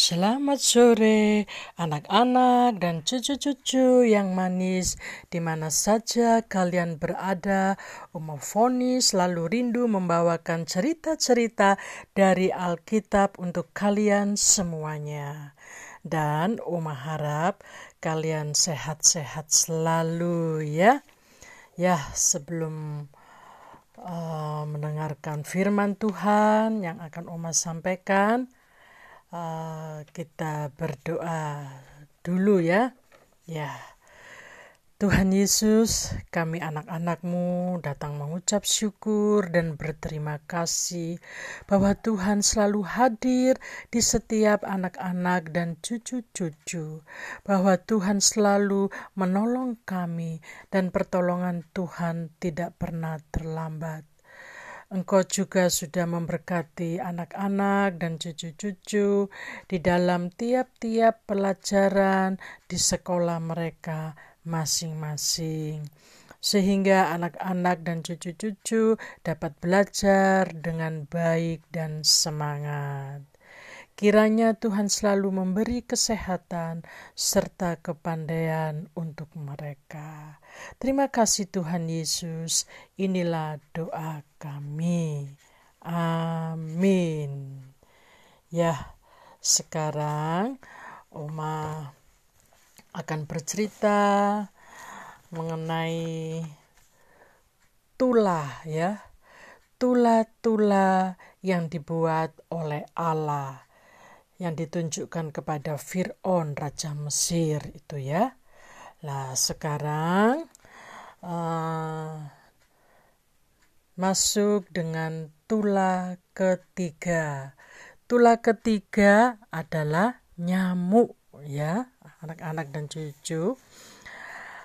Selamat sore, anak-anak dan cucu-cucu yang manis, di mana saja kalian berada. Uma Foni selalu rindu membawakan cerita-cerita dari Alkitab untuk kalian semuanya. Dan Uma harap kalian sehat-sehat selalu ya. Ya, sebelum uh, mendengarkan firman Tuhan yang akan Uma sampaikan, uh, kita berdoa dulu ya. Ya. Tuhan Yesus, kami anak-anakmu datang mengucap syukur dan berterima kasih bahwa Tuhan selalu hadir di setiap anak-anak dan cucu-cucu, bahwa Tuhan selalu menolong kami dan pertolongan Tuhan tidak pernah terlambat. Engkau juga sudah memberkati anak-anak dan cucu-cucu di dalam tiap-tiap pelajaran di sekolah mereka masing-masing, sehingga anak-anak dan cucu-cucu dapat belajar dengan baik dan semangat. Kiranya Tuhan selalu memberi kesehatan serta kepandaian untuk mereka. Terima kasih Tuhan Yesus. Inilah doa kami. Amin. Ya, sekarang Oma akan bercerita mengenai tulah ya. Tula-tula yang dibuat oleh Allah yang ditunjukkan kepada Fir'aun Raja Mesir itu ya. Nah sekarang uh, masuk dengan tula ketiga. Tula ketiga adalah nyamuk ya anak-anak dan cucu.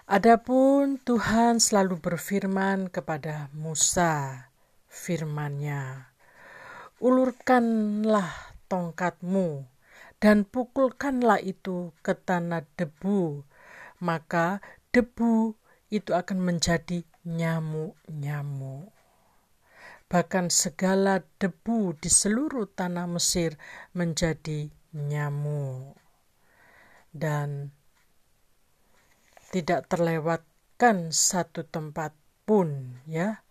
Adapun Tuhan selalu berfirman kepada Musa firman-Nya, ulurkanlah tongkatmu dan pukulkanlah itu ke tanah debu, maka debu itu akan menjadi nyamuk-nyamuk. Bahkan segala debu di seluruh tanah Mesir menjadi nyamuk. Dan tidak terlewatkan satu tempat pun ya.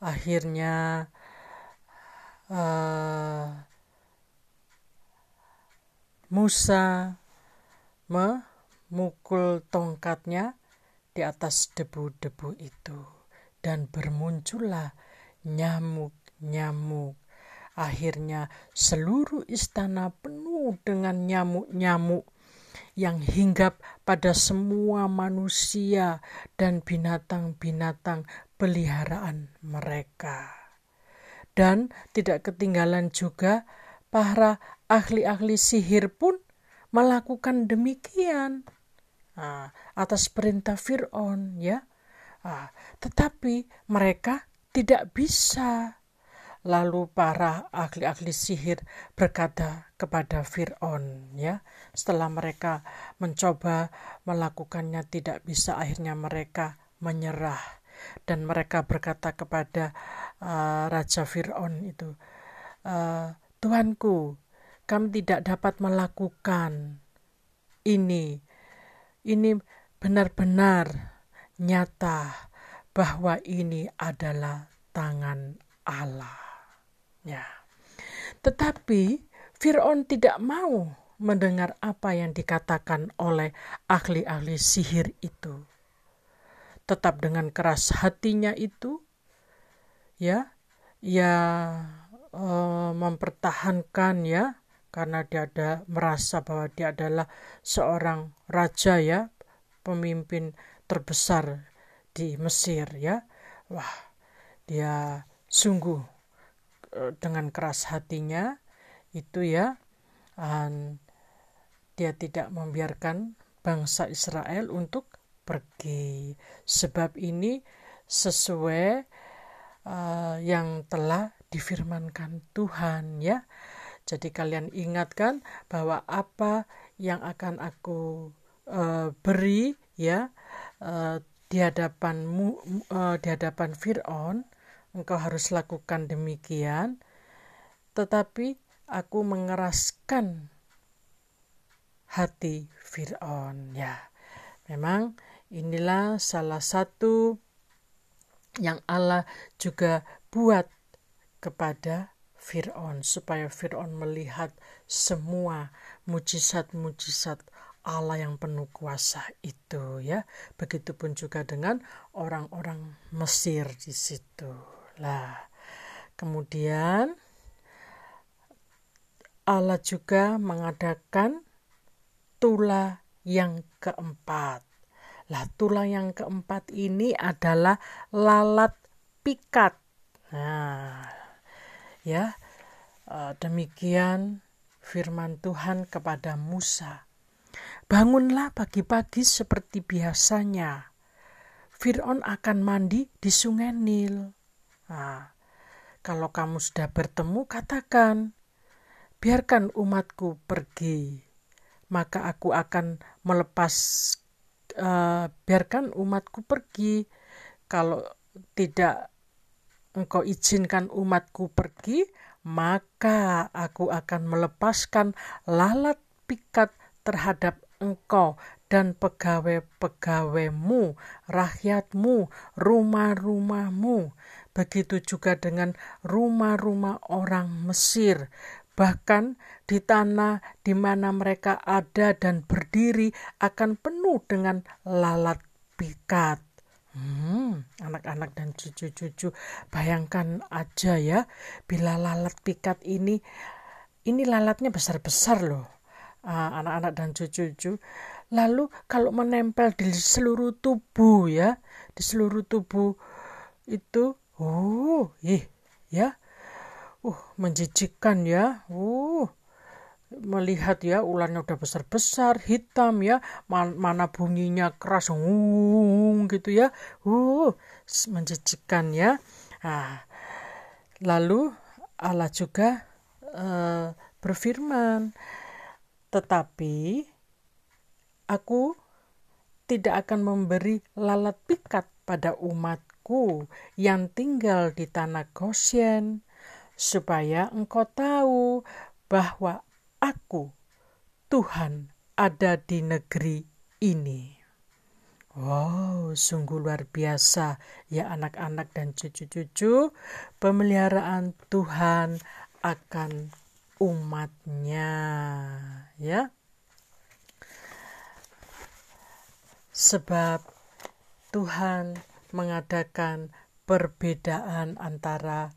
Akhirnya uh, Musa memukul tongkatnya di atas debu-debu itu dan bermuncullah nyamuk-nyamuk. Akhirnya seluruh istana penuh dengan nyamuk-nyamuk yang hinggap pada semua manusia dan binatang-binatang peliharaan mereka. Dan tidak ketinggalan juga para ahli-ahli sihir pun melakukan demikian nah, atas perintah Fir'aun ya. Nah, tetapi mereka tidak bisa. Lalu para ahli-ahli sihir berkata kepada Fir'aun ya, setelah mereka mencoba melakukannya tidak bisa akhirnya mereka menyerah dan mereka berkata kepada uh, Raja Fir'aun itu, uh, Tuanku, kami tidak dapat melakukan ini. Ini benar-benar nyata bahwa ini adalah tangan Allah. Ya. Tetapi Firaun tidak mau mendengar apa yang dikatakan oleh ahli-ahli sihir itu. Tetap dengan keras hatinya itu, ya, ya uh, mempertahankan ya karena dia ada merasa bahwa dia adalah seorang raja ya, pemimpin terbesar di Mesir ya. Wah, dia sungguh e, dengan keras hatinya itu ya. Dia tidak membiarkan bangsa Israel untuk pergi. Sebab ini sesuai uh, yang telah difirmankan Tuhan ya. Jadi kalian ingatkan bahwa apa yang akan aku uh, beri ya uh, di hadapanmu uh, di hadapan Firaun engkau harus lakukan demikian tetapi aku mengeraskan hati Fir'aun. Ya, memang inilah salah satu yang Allah juga buat kepada Fir'aun supaya Fir'aun melihat semua mujizat-mujizat Allah yang penuh kuasa itu ya. Begitupun juga dengan orang-orang Mesir di situ. Lah, kemudian Allah juga mengadakan tula yang keempat. Lah, tula yang keempat ini adalah lalat pikat. Nah, ya, eh, demikian firman Tuhan kepada Musa. Bangunlah pagi-pagi seperti biasanya. Fir'aun akan mandi di sungai Nil. Nah, kalau kamu sudah bertemu, katakan, biarkan umatku pergi maka aku akan melepas uh, biarkan umatku pergi kalau tidak engkau izinkan umatku pergi maka aku akan melepaskan lalat pikat terhadap engkau dan pegawai-pegawaimu, rakyatmu, rumah-rumahmu. Begitu juga dengan rumah-rumah orang Mesir, Bahkan di tanah di mana mereka ada dan berdiri akan penuh dengan lalat pikat. Hmm, anak-anak dan cucu-cucu, bayangkan aja ya, bila lalat pikat ini, ini lalatnya besar-besar loh, anak-anak dan cucu-cucu. Lalu kalau menempel di seluruh tubuh ya, di seluruh tubuh itu, oh, ih, ya, uh menjijikkan ya uh melihat ya ularnya udah besar-besar hitam ya mana bunyinya keras ngung gitu ya uh menjijikkan ya nah, lalu Allah juga uh, berfirman tetapi aku tidak akan memberi lalat pikat pada umatku yang tinggal di tanah Goshen supaya engkau tahu bahwa aku, Tuhan, ada di negeri ini. Wow, sungguh luar biasa ya anak-anak dan cucu-cucu pemeliharaan Tuhan akan umatnya ya. Sebab Tuhan mengadakan perbedaan antara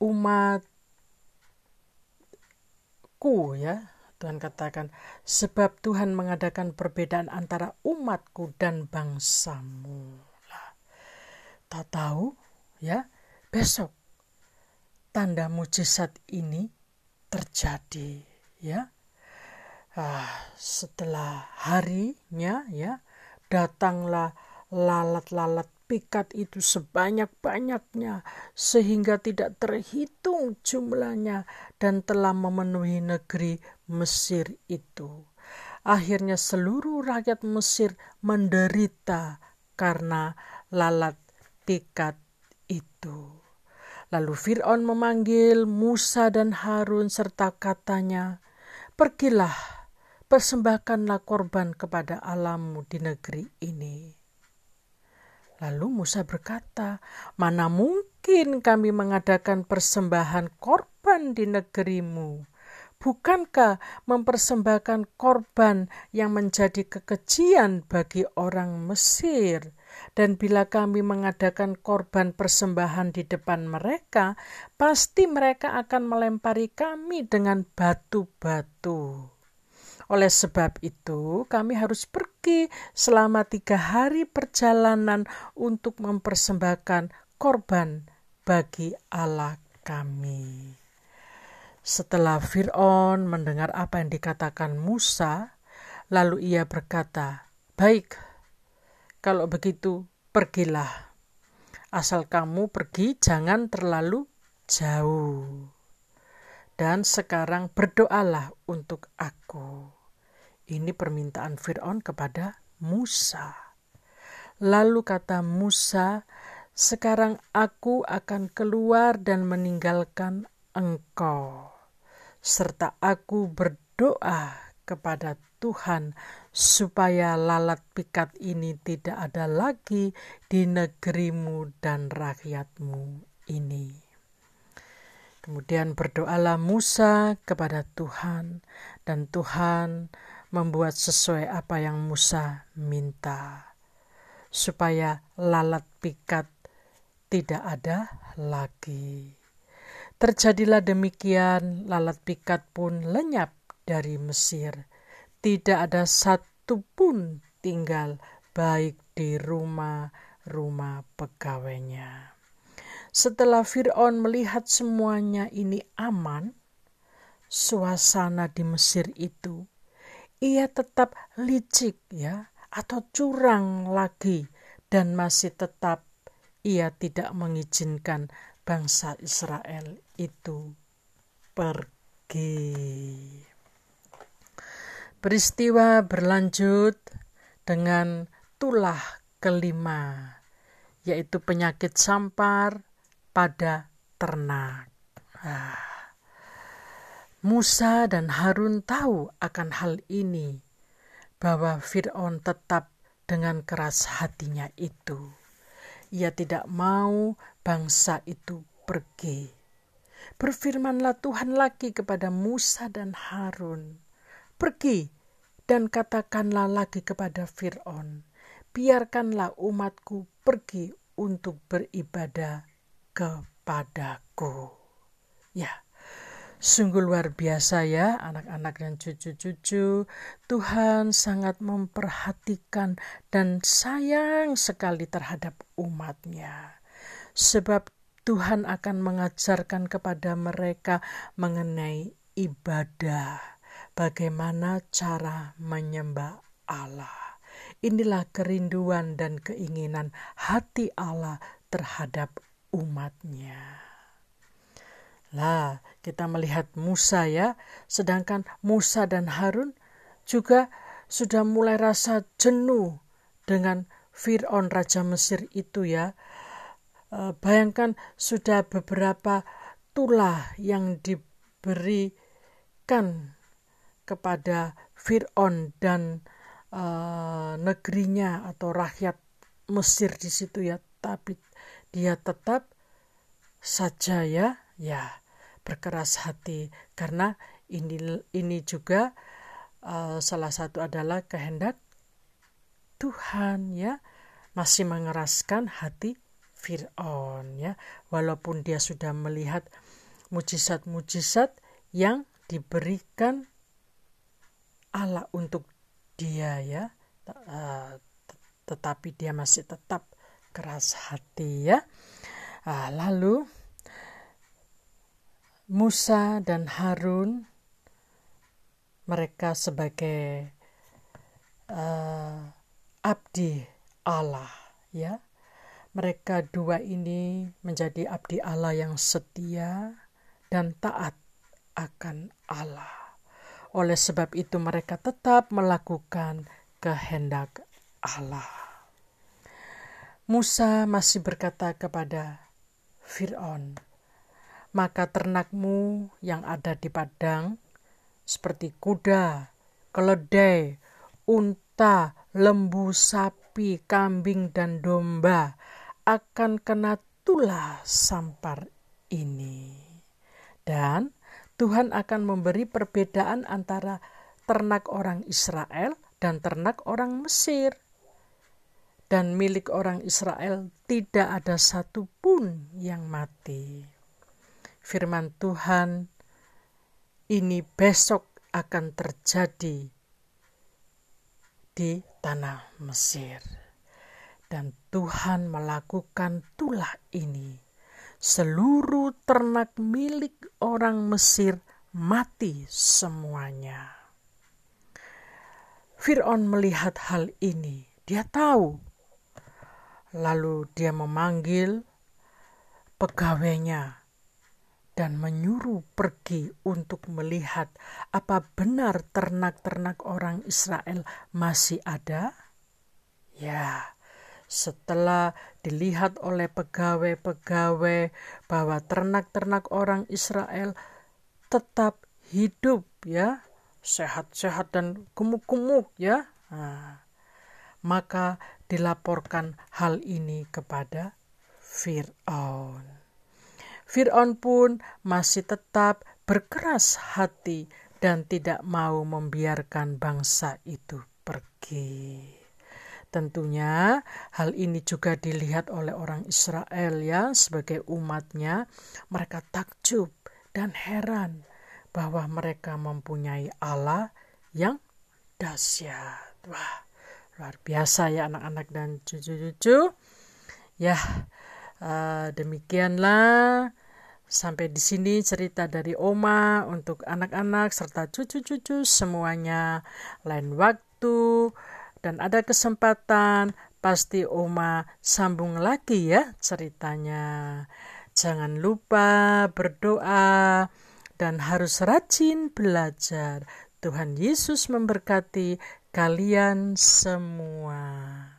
umatku ya. Tuhan katakan sebab Tuhan mengadakan perbedaan antara umatku dan bangsamu. Lah tak tahu ya. Besok tanda mujizat ini terjadi ya ah, setelah harinya ya datanglah lalat-lalat pikat itu sebanyak-banyaknya sehingga tidak terhitung jumlahnya dan telah memenuhi negeri Mesir itu. Akhirnya seluruh rakyat Mesir menderita karena lalat pikat itu. Lalu Fir'aun memanggil Musa dan Harun serta katanya, Pergilah, persembahkanlah korban kepada Allahmu di negeri ini. Lalu Musa berkata, "Mana mungkin kami mengadakan persembahan korban di negerimu? Bukankah mempersembahkan korban yang menjadi kekejian bagi orang Mesir?" Dan bila kami mengadakan korban persembahan di depan mereka, pasti mereka akan melempari kami dengan batu-batu. Oleh sebab itu, kami harus pergi selama tiga hari perjalanan untuk mempersembahkan korban bagi Allah kami. Setelah Fir'aun mendengar apa yang dikatakan Musa, lalu ia berkata, "Baik, kalau begitu pergilah. Asal kamu pergi, jangan terlalu jauh." Dan sekarang berdoalah untuk aku. Ini permintaan Fir'aun kepada Musa. Lalu kata Musa, "Sekarang aku akan keluar dan meninggalkan engkau, serta aku berdoa kepada Tuhan supaya lalat pikat ini tidak ada lagi di negerimu dan rakyatmu ini. Kemudian berdoalah Musa kepada Tuhan, dan Tuhan membuat sesuai apa yang Musa minta, supaya lalat pikat tidak ada lagi. Terjadilah demikian, lalat pikat pun lenyap dari Mesir. Tidak ada satu pun tinggal baik di rumah-rumah pegawainya. Setelah Fir'aun melihat semuanya ini aman, suasana di Mesir itu, ia tetap licik ya, atau curang lagi dan masih tetap ia tidak mengizinkan bangsa Israel itu pergi. Peristiwa berlanjut dengan tulah kelima, yaitu penyakit sampar pada ternak. Ah. Musa dan Harun tahu akan hal ini, bahwa Fir'aun tetap dengan keras hatinya itu. Ia tidak mau bangsa itu pergi. Berfirmanlah Tuhan lagi kepada Musa dan Harun Pergi dan katakanlah lagi kepada Fir'aun, biarkanlah umatku pergi untuk beribadah kepadaku. Ya, sungguh luar biasa ya anak-anak dan cucu-cucu. Tuhan sangat memperhatikan dan sayang sekali terhadap umatnya. Sebab Tuhan akan mengajarkan kepada mereka mengenai ibadah bagaimana cara menyembah Allah. Inilah kerinduan dan keinginan hati Allah terhadap umatnya. Lah, kita melihat Musa ya, sedangkan Musa dan Harun juga sudah mulai rasa jenuh dengan Fir'aun Raja Mesir itu ya. E, bayangkan sudah beberapa tulah yang diberikan kepada Fir'aun dan uh, negerinya atau rakyat Mesir di situ ya. Tapi dia tetap saja ya ya berkeras hati karena ini ini juga uh, salah satu adalah kehendak Tuhan ya. Masih mengeraskan hati Fir'aun ya. Walaupun dia sudah melihat mujizat-mujizat yang diberikan Allah untuk dia ya. Uh, tetapi dia masih tetap keras hati ya. Uh, lalu Musa dan Harun mereka sebagai uh, abdi Allah ya mereka dua ini menjadi abdi Allah yang setia dan taat akan Allah oleh sebab itu mereka tetap melakukan kehendak Allah. Musa masih berkata kepada Fir'aun, maka ternakmu yang ada di padang seperti kuda, keledai, unta, lembu, sapi, kambing, dan domba akan kena tulah sampar ini. Dan Tuhan akan memberi perbedaan antara ternak orang Israel dan ternak orang Mesir. Dan milik orang Israel tidak ada satupun yang mati. Firman Tuhan ini besok akan terjadi di tanah Mesir. Dan Tuhan melakukan tulah ini seluruh ternak milik orang Mesir mati semuanya. Fir'aun melihat hal ini, dia tahu. Lalu dia memanggil pegawainya dan menyuruh pergi untuk melihat apa benar ternak-ternak orang Israel masih ada. Ya, setelah dilihat oleh pegawai-pegawai bahwa ternak-ternak orang Israel tetap hidup ya sehat-sehat dan gemuk-gemuk ya. Nah, maka dilaporkan hal ini kepada Fir'aun. Fir'aun pun masih tetap berkeras hati dan tidak mau membiarkan bangsa itu pergi. Tentunya hal ini juga dilihat oleh orang Israel ya sebagai umatnya. Mereka takjub dan heran bahwa mereka mempunyai Allah yang dahsyat. Wah, luar biasa ya anak-anak dan cucu-cucu. Ya, uh, demikianlah sampai di sini cerita dari Oma untuk anak-anak serta cucu-cucu semuanya. Lain waktu dan ada kesempatan pasti Oma sambung lagi ya ceritanya. Jangan lupa berdoa dan harus rajin belajar. Tuhan Yesus memberkati kalian semua.